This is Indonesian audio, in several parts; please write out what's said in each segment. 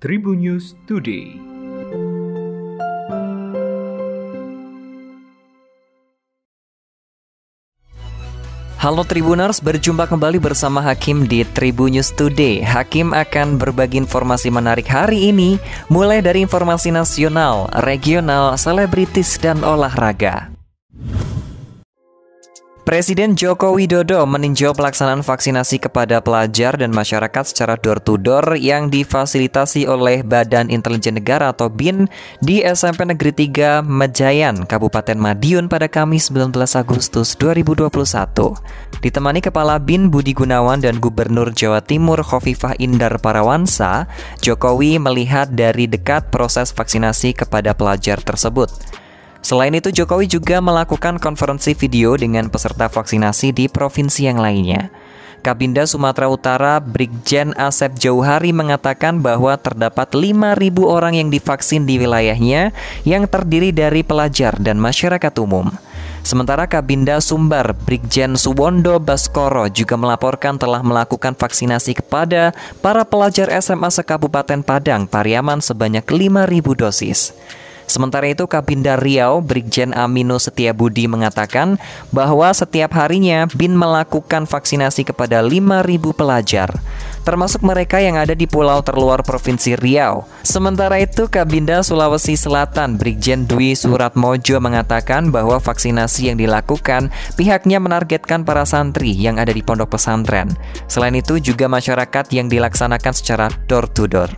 Tribun News Today. Halo Tribuners, berjumpa kembali bersama Hakim di Tribun News Today. Hakim akan berbagi informasi menarik hari ini, mulai dari informasi nasional, regional, selebritis, dan olahraga. Presiden Joko Widodo meninjau pelaksanaan vaksinasi kepada pelajar dan masyarakat secara door-to-door yang difasilitasi oleh Badan Intelijen Negara atau BIN di SMP Negeri 3 Mejayan, Kabupaten Madiun pada Kamis 19 Agustus 2021. Ditemani Kepala BIN Budi Gunawan dan Gubernur Jawa Timur Khofifah Indar Parawansa, Jokowi melihat dari dekat proses vaksinasi kepada pelajar tersebut. Selain itu, Jokowi juga melakukan konferensi video dengan peserta vaksinasi di provinsi yang lainnya. Kabinda Sumatera Utara Brigjen Asep Jauhari mengatakan bahwa terdapat 5.000 orang yang divaksin di wilayahnya yang terdiri dari pelajar dan masyarakat umum. Sementara Kabinda Sumbar Brigjen Suwondo Baskoro juga melaporkan telah melakukan vaksinasi kepada para pelajar SMA sekabupaten Padang Pariaman sebanyak 5.000 dosis. Sementara itu Kabinda Riau Brigjen Amino Setiabudi mengatakan bahwa setiap harinya BIN melakukan vaksinasi kepada 5.000 pelajar, termasuk mereka yang ada di pulau terluar Provinsi Riau. Sementara itu Kabinda Sulawesi Selatan Brigjen Dwi Suratmojo mengatakan bahwa vaksinasi yang dilakukan pihaknya menargetkan para santri yang ada di pondok pesantren. Selain itu juga masyarakat yang dilaksanakan secara door to door.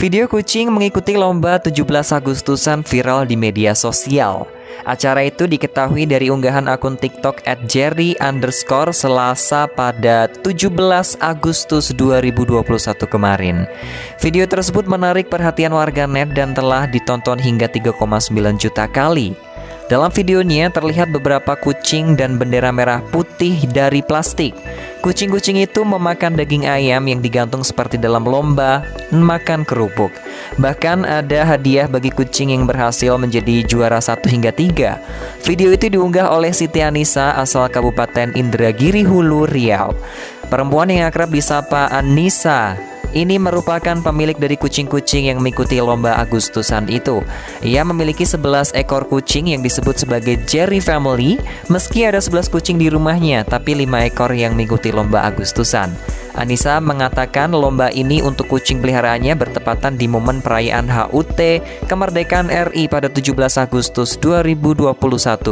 Video kucing mengikuti lomba 17 Agustusan viral di media sosial. Acara itu diketahui dari unggahan akun TikTok at Jerry underscore Selasa pada 17 Agustus 2021 kemarin. Video tersebut menarik perhatian warganet dan telah ditonton hingga 3,9 juta kali. Dalam videonya terlihat beberapa kucing dan bendera merah putih dari plastik. Kucing-kucing itu memakan daging ayam yang digantung seperti dalam lomba makan kerupuk. Bahkan ada hadiah bagi kucing yang berhasil menjadi juara 1 hingga 3. Video itu diunggah oleh Siti Anissa asal Kabupaten Indragiri Hulu, Riau. Perempuan yang akrab disapa Anissa ini merupakan pemilik dari kucing-kucing yang mengikuti lomba Agustusan itu. Ia memiliki 11 ekor kucing yang disebut sebagai Jerry Family, meski ada 11 kucing di rumahnya, tapi 5 ekor yang mengikuti lomba Agustusan. Anissa mengatakan lomba ini untuk kucing peliharaannya bertepatan di momen perayaan HUT Kemerdekaan RI pada 17 Agustus 2021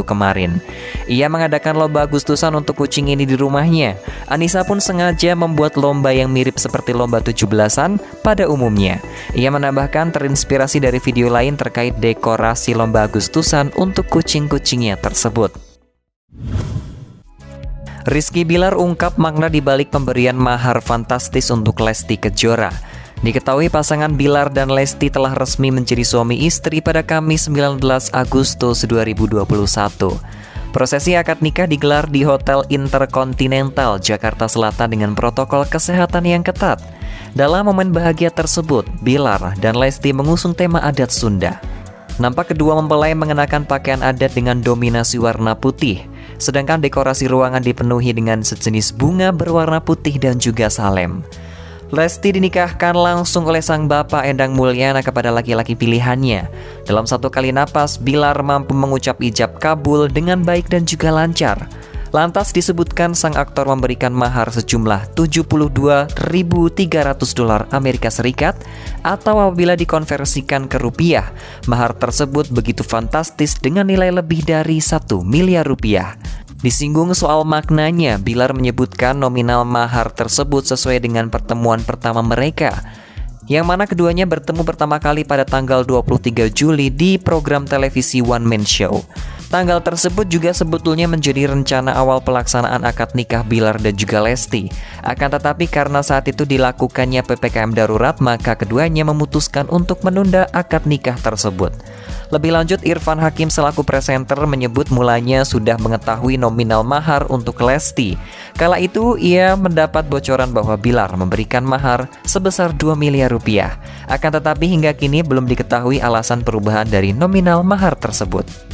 kemarin. Ia mengadakan lomba Agustusan untuk kucing ini di rumahnya. Anissa pun sengaja membuat lomba yang mirip seperti lomba 17-an pada umumnya. Ia menambahkan terinspirasi dari video lain terkait dekorasi lomba Agustusan untuk kucing-kucingnya tersebut. Rizky Bilar ungkap makna dibalik pemberian mahar fantastis untuk Lesti Kejora. Diketahui pasangan Bilar dan Lesti telah resmi menjadi suami istri pada Kamis 19 Agustus 2021. Prosesi akad nikah digelar di Hotel Intercontinental Jakarta Selatan dengan protokol kesehatan yang ketat. Dalam momen bahagia tersebut, Bilar dan Lesti mengusung tema adat Sunda. Nampak kedua mempelai mengenakan pakaian adat dengan dominasi warna putih sedangkan dekorasi ruangan dipenuhi dengan sejenis bunga berwarna putih dan juga salem. Lesti dinikahkan langsung oleh sang bapak Endang Mulyana kepada laki-laki pilihannya. Dalam satu kali napas, Bilar mampu mengucap ijab kabul dengan baik dan juga lancar. Lantas disebutkan sang aktor memberikan mahar sejumlah 72.300 dolar Amerika Serikat atau apabila dikonversikan ke rupiah, mahar tersebut begitu fantastis dengan nilai lebih dari 1 miliar rupiah. Disinggung soal maknanya, Bilar menyebutkan nominal mahar tersebut sesuai dengan pertemuan pertama mereka yang mana keduanya bertemu pertama kali pada tanggal 23 Juli di program televisi One Man Show. Tanggal tersebut juga sebetulnya menjadi rencana awal pelaksanaan akad nikah Bilar dan juga Lesti. Akan tetapi karena saat itu dilakukannya PPKM darurat, maka keduanya memutuskan untuk menunda akad nikah tersebut. Lebih lanjut, Irfan Hakim selaku presenter menyebut mulanya sudah mengetahui nominal mahar untuk Lesti. Kala itu, ia mendapat bocoran bahwa Bilar memberikan mahar sebesar 2 miliar rupiah. Akan tetapi hingga kini belum diketahui alasan perubahan dari nominal mahar tersebut.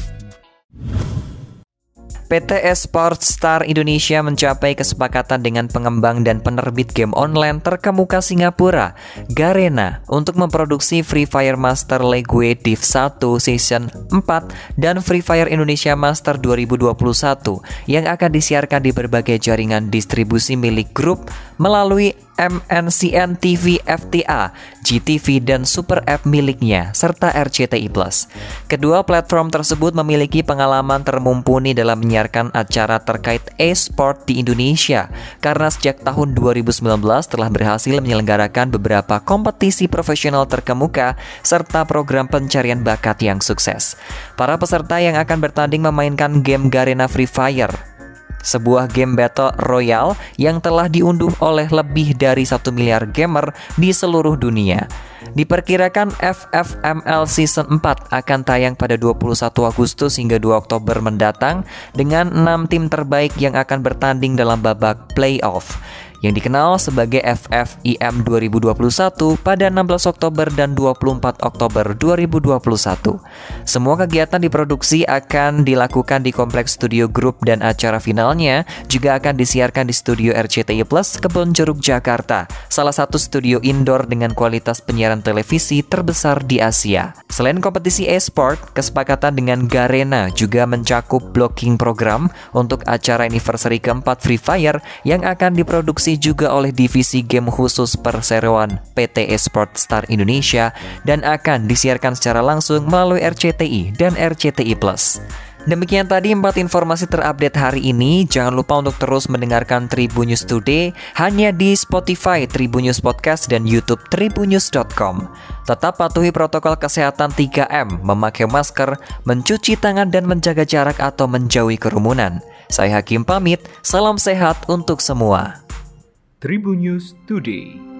PT Esports Star Indonesia mencapai kesepakatan dengan pengembang dan penerbit game online terkemuka Singapura, Garena, untuk memproduksi Free Fire Master League Div 1 Season 4 dan Free Fire Indonesia Master 2021 yang akan disiarkan di berbagai jaringan distribusi milik grup melalui MNCN TV FTA, GTV dan Super App miliknya, serta RCTI Plus. Kedua platform tersebut memiliki pengalaman termumpuni dalam menyiarkan acara terkait e-sport di Indonesia, karena sejak tahun 2019 telah berhasil menyelenggarakan beberapa kompetisi profesional terkemuka, serta program pencarian bakat yang sukses. Para peserta yang akan bertanding memainkan game Garena Free Fire, sebuah game battle royale yang telah diunduh oleh lebih dari satu miliar gamer di seluruh dunia. Diperkirakan FFML Season 4 akan tayang pada 21 Agustus hingga 2 Oktober mendatang dengan 6 tim terbaik yang akan bertanding dalam babak playoff yang dikenal sebagai FFIM 2021 pada 16 Oktober dan 24 Oktober 2021. Semua kegiatan diproduksi akan dilakukan di kompleks studio grup dan acara finalnya juga akan disiarkan di studio RCTI Plus Kebon Jeruk Jakarta, salah satu studio indoor dengan kualitas penyiaran televisi terbesar di Asia. Selain kompetisi e-sport, kesepakatan dengan Garena juga mencakup blocking program untuk acara anniversary keempat Free Fire yang akan diproduksi juga oleh divisi game khusus perseroan PT Esport Star Indonesia dan akan disiarkan secara langsung melalui RCTI dan RCTI Plus. Demikian tadi empat informasi terupdate hari ini. Jangan lupa untuk terus mendengarkan Tribun News Today hanya di Spotify Tribun News Podcast dan YouTube tribunnews.com. Tetap patuhi protokol kesehatan 3M, memakai masker, mencuci tangan dan menjaga jarak atau menjauhi kerumunan. Saya Hakim pamit, salam sehat untuk semua. Tribun News Today.